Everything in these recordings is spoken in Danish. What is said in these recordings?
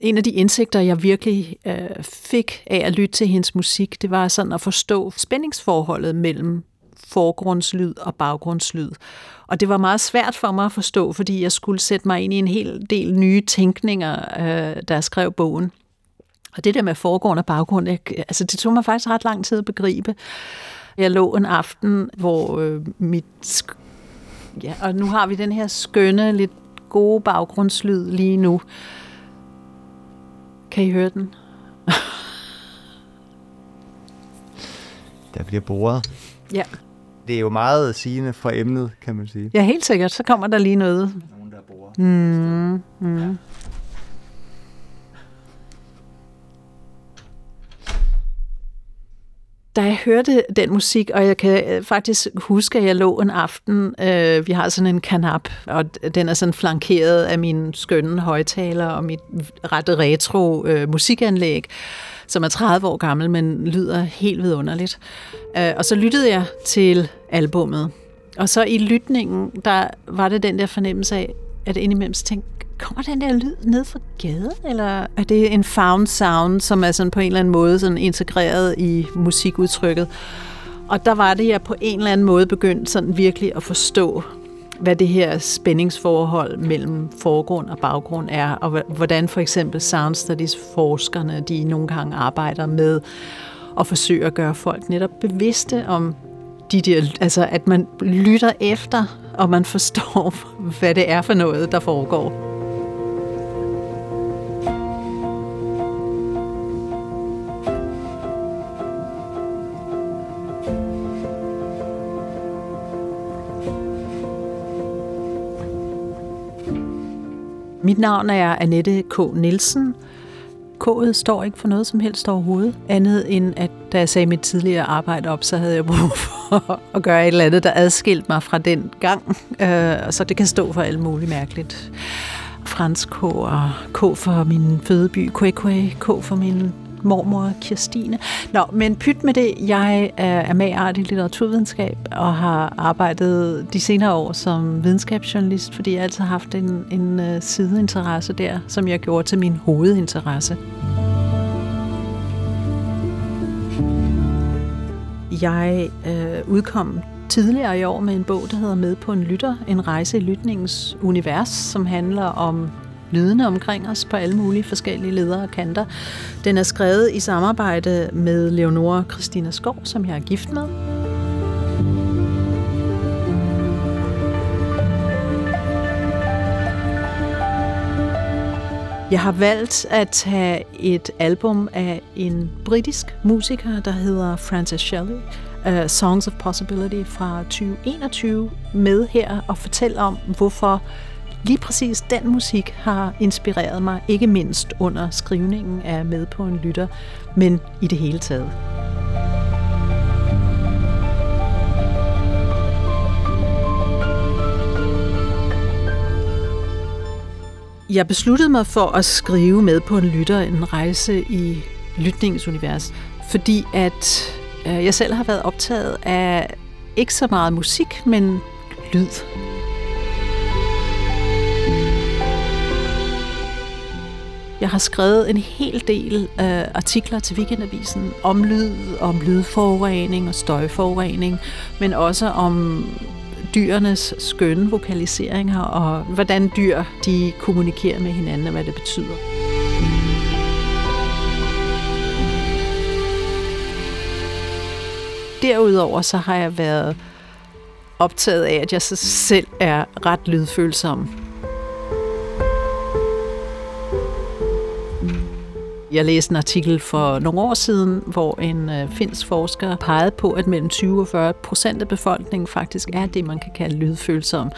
En af de indsigter, jeg virkelig øh, fik af at lytte til hendes musik, det var sådan at forstå spændingsforholdet mellem forgrundslyd og baggrundslyd. Og det var meget svært for mig at forstå, fordi jeg skulle sætte mig ind i en hel del nye tænkninger, øh, da jeg skrev bogen. Og det der med forgrund og baggrund, jeg, altså det tog mig faktisk ret lang tid at begribe. Jeg lå en aften, hvor øh, mit... Ja, og nu har vi den her skønne, lidt gode baggrundslyd lige nu. Kan I høre den? Der bliver boret. Ja. Det er jo meget sigende for emnet, kan man sige. Ja, helt sikkert. Så kommer der lige noget. Nogen, der borer. Mm, mm. Da jeg hørte den musik, og jeg kan øh, faktisk huske, at jeg lå en aften, øh, vi har sådan en kanap, og den er sådan flankeret af mine skønne højtaler og mit ret retro øh, musikanlæg, som er 30 år gammel, men lyder helt vidunderligt. Øh, og så lyttede jeg til albummet, og så i lytningen, der var det den der fornemmelse af, at indimellem tænkte, kommer den der lyd ned fra gaden, eller er det en found sound, som er sådan på en eller anden måde sådan integreret i musikudtrykket? Og der var det, jeg på en eller anden måde begyndte sådan virkelig at forstå, hvad det her spændingsforhold mellem forgrund og baggrund er, og hvordan for eksempel sound studies forskerne, de nogle gange arbejder med at forsøge at gøre folk netop bevidste om de der, altså at man lytter efter, og man forstår, hvad det er for noget, der foregår. Mit navn er Annette K. Nielsen. K'et står ikke for noget som helst overhovedet, andet end at da jeg sagde mit tidligere arbejde op, så havde jeg brug for at gøre et eller andet, der adskilte mig fra den gang. Øh, så det kan stå for alt muligt mærkeligt. Fransk K og K for min fødeby, Kwekwe, K for min mormor Kirstine. Nå, men pyt med det. Jeg er magart i litteraturvidenskab og har arbejdet de senere år som videnskabsjournalist, fordi jeg altid har haft en, en øh, sideinteresse der, som jeg gjorde til min hovedinteresse. Jeg øh, udkom tidligere i år med en bog, der hedder Med på en lytter, en rejse i lytningens univers, som handler om lydene omkring os på alle mulige forskellige ledere og kanter. Den er skrevet i samarbejde med Leonora Christina Skov, som jeg er gift med. Jeg har valgt at tage et album af en britisk musiker, der hedder Frances Shelley, uh, Songs of Possibility fra 2021, med her og fortælle om, hvorfor Lige præcis den musik har inspireret mig, ikke mindst under skrivningen af Med på en lytter, men i det hele taget. Jeg besluttede mig for at skrive med på en lytter en rejse i lytningens univers, fordi at øh, jeg selv har været optaget af ikke så meget musik, men lyd. Jeg har skrevet en hel del øh, artikler til Weekendavisen om lyd, om lydforurening og støjforurening, men også om dyrenes skønne vokaliseringer og hvordan dyr de kommunikerer med hinanden og hvad det betyder. Derudover så har jeg været optaget af, at jeg selv er ret lydfølsom. Jeg læste en artikel for nogle år siden, hvor en øh, finsk forsker pegede på, at mellem 20 og 40 procent af befolkningen faktisk er det, man kan kalde lydfølsom.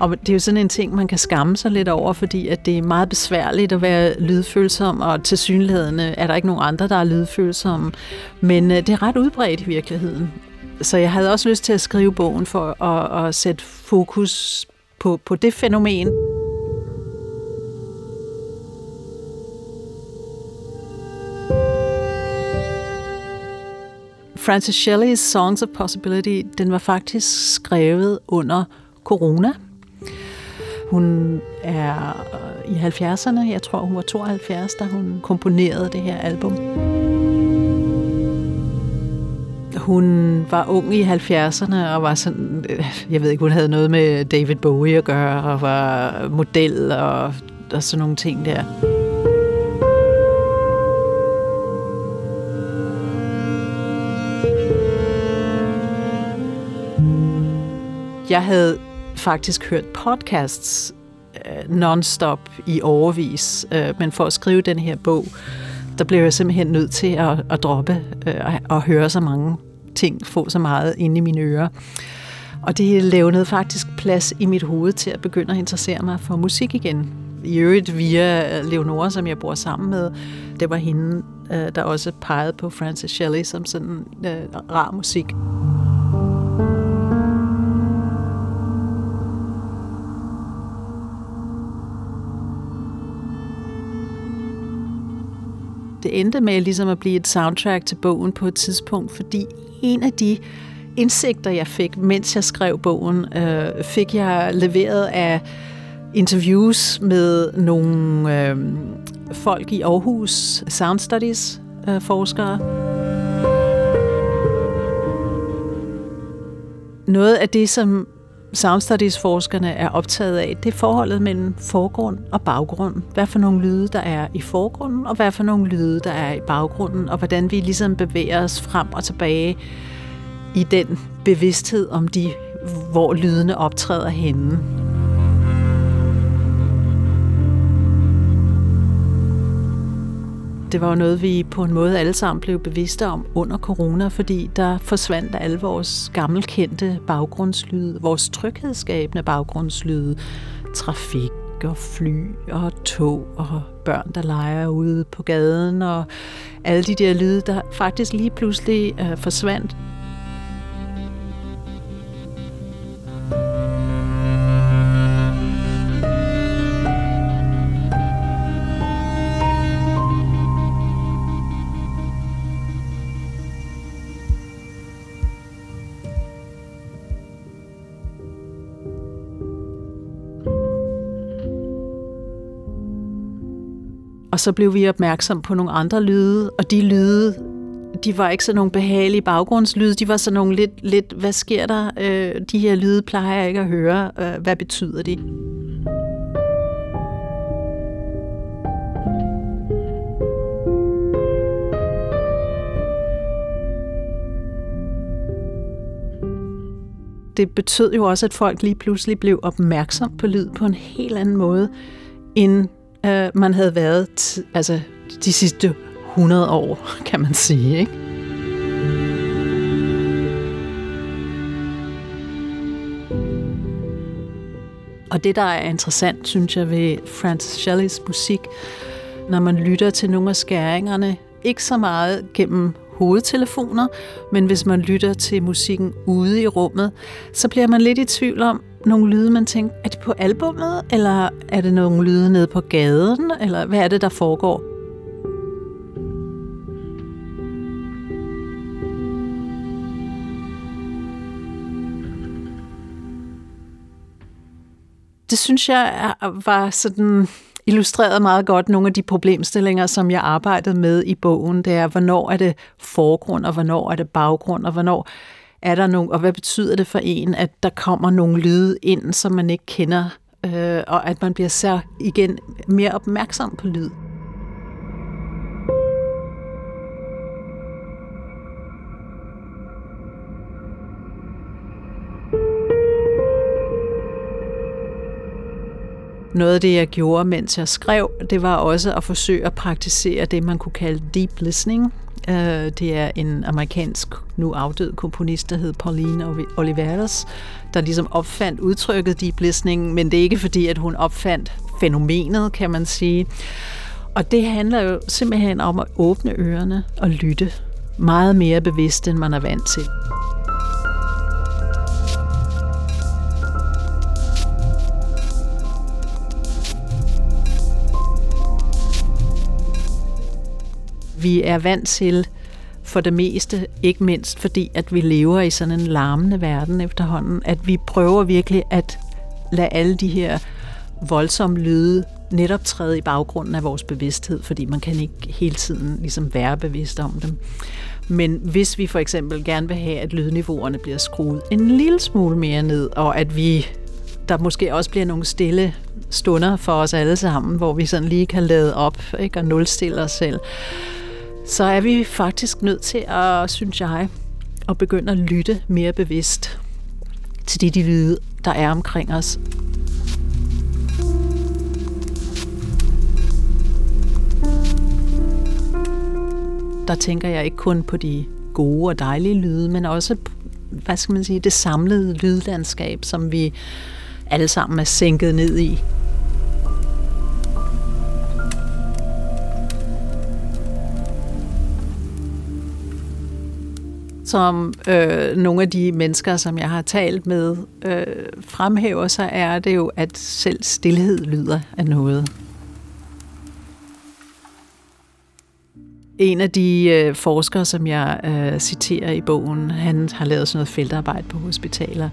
Og det er jo sådan en ting, man kan skamme sig lidt over, fordi at det er meget besværligt at være lydfølsom, og til synligheden øh, er der ikke nogen andre, der er lydfølsomme. Men øh, det er ret udbredt i virkeligheden. Så jeg havde også lyst til at skrive bogen for at, at sætte fokus på, på det fænomen. Francis Shelley's Songs of Possibility, den var faktisk skrevet under corona. Hun er øh, i 70'erne. Jeg tror, hun var 72, da hun komponerede det her album. Hun var ung i 70'erne og var sådan, øh, jeg ved ikke, hun havde noget med David Bowie at gøre og var model og, og sådan nogle ting der. Jeg havde faktisk hørt podcasts øh, non-stop i overvis, øh, men for at skrive den her bog, der blev jeg simpelthen nødt til at, at droppe øh, og høre så mange ting, få så meget ind i mine ører. Og det lavede faktisk plads i mit hoved til at begynde at interessere mig for musik igen. I øvrigt via Leonora, som jeg bor sammen med. Det var hende, øh, der også pegede på Francis Shelley som sådan øh, rar musik. Det endte med ligesom at blive et soundtrack til bogen på et tidspunkt, fordi en af de indsigter, jeg fik, mens jeg skrev bogen, øh, fik jeg leveret af interviews med nogle øh, folk i Aarhus, Sound Studies øh, forskere. Noget af det, som Sound Studies-forskerne er optaget af, det er forholdet mellem forgrund og baggrund. Hvad for nogle lyde, der er i forgrunden, og hvad for nogle lyde, der er i baggrunden, og hvordan vi ligesom bevæger os frem og tilbage i den bevidsthed om de, hvor lydene optræder henne. Det var jo noget, vi på en måde alle sammen blev bevidste om under corona, fordi der forsvandt alle vores gammelkendte baggrundslyde, vores tryghedsskabende baggrundslyde, trafik og fly og tog og børn, der leger ude på gaden og alle de der lyde, der faktisk lige pludselig øh, forsvandt. Og så blev vi opmærksom på nogle andre lyde, og de lyde, de var ikke så nogle behagelige baggrundslyde, de var så nogle lidt, lidt hvad sker der? Øh, de her lyde plejer jeg ikke at høre. Øh, hvad betyder de? det betød jo også, at folk lige pludselig blev opmærksom på lyd på en helt anden måde, end øh, man havde været altså, de sidste 100 år, kan man sige. Ikke? Og det, der er interessant, synes jeg, ved Francis Shelleys musik, når man lytter til nogle af skæringerne, ikke så meget gennem hovedtelefoner, men hvis man lytter til musikken ude i rummet, så bliver man lidt i tvivl om, nogle lyde, man tænker, er det på albummet, eller er det nogle lyde nede på gaden, eller hvad er det, der foregår? Det synes jeg var sådan illustreret meget godt nogle af de problemstillinger, som jeg arbejdede med i bogen. Det er, hvornår er det forgrund, og hvornår er det baggrund, og hvornår er der nogle, og hvad betyder det for en, at der kommer nogle lyde ind, som man ikke kender, øh, og at man bliver så igen mere opmærksom på lyd. Noget af det, jeg gjorde, mens jeg skrev, det var også at forsøge at praktisere det, man kunne kalde deep listening. Øh, det er en amerikansk, nu afdød komponist, der hed Pauline Oliveros, der ligesom opfandt udtrykket deep listening, men det er ikke fordi, at hun opfandt fænomenet, kan man sige. Og det handler jo simpelthen om at åbne ørerne og lytte meget mere bevidst, end man er vant til. Vi er vant til for det meste, ikke mindst fordi, at vi lever i sådan en larmende verden efterhånden, at vi prøver virkelig at lade alle de her voldsomme lyde netop træde i baggrunden af vores bevidsthed, fordi man kan ikke hele tiden ligesom være bevidst om dem. Men hvis vi for eksempel gerne vil have, at lydniveauerne bliver skruet en lille smule mere ned, og at vi der måske også bliver nogle stille stunder for os alle sammen, hvor vi sådan lige kan lade op ikke, og nulstille os selv, så er vi faktisk nødt til at, synes jeg, at begynde at lytte mere bevidst til de, de lyde, der er omkring os. Der tænker jeg ikke kun på de gode og dejlige lyde, men også hvad skal man sige, det samlede lydlandskab, som vi alle sammen er sænket ned i. som øh, nogle af de mennesker, som jeg har talt med, øh, fremhæver, så er det jo, at selv stillhed lyder af noget. En af de øh, forskere, som jeg øh, citerer i bogen, han har lavet sådan noget feltarbejde på hospitaler,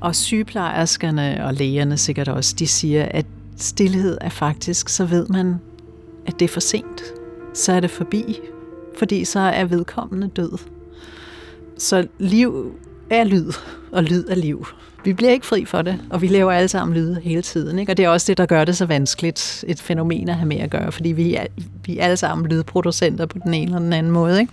og sygeplejerskerne og lægerne sikkert også, de siger, at stillhed er faktisk, så ved man, at det er for sent. Så er det forbi, fordi så er vedkommende død. Så liv er lyd, og lyd er liv. Vi bliver ikke fri for det, og vi laver alle sammen lyde hele tiden. Ikke? Og det er også det, der gør det så vanskeligt, et fænomen at have med at gøre, fordi vi er, vi er alle sammen lydproducenter på den ene eller den anden måde. Ikke?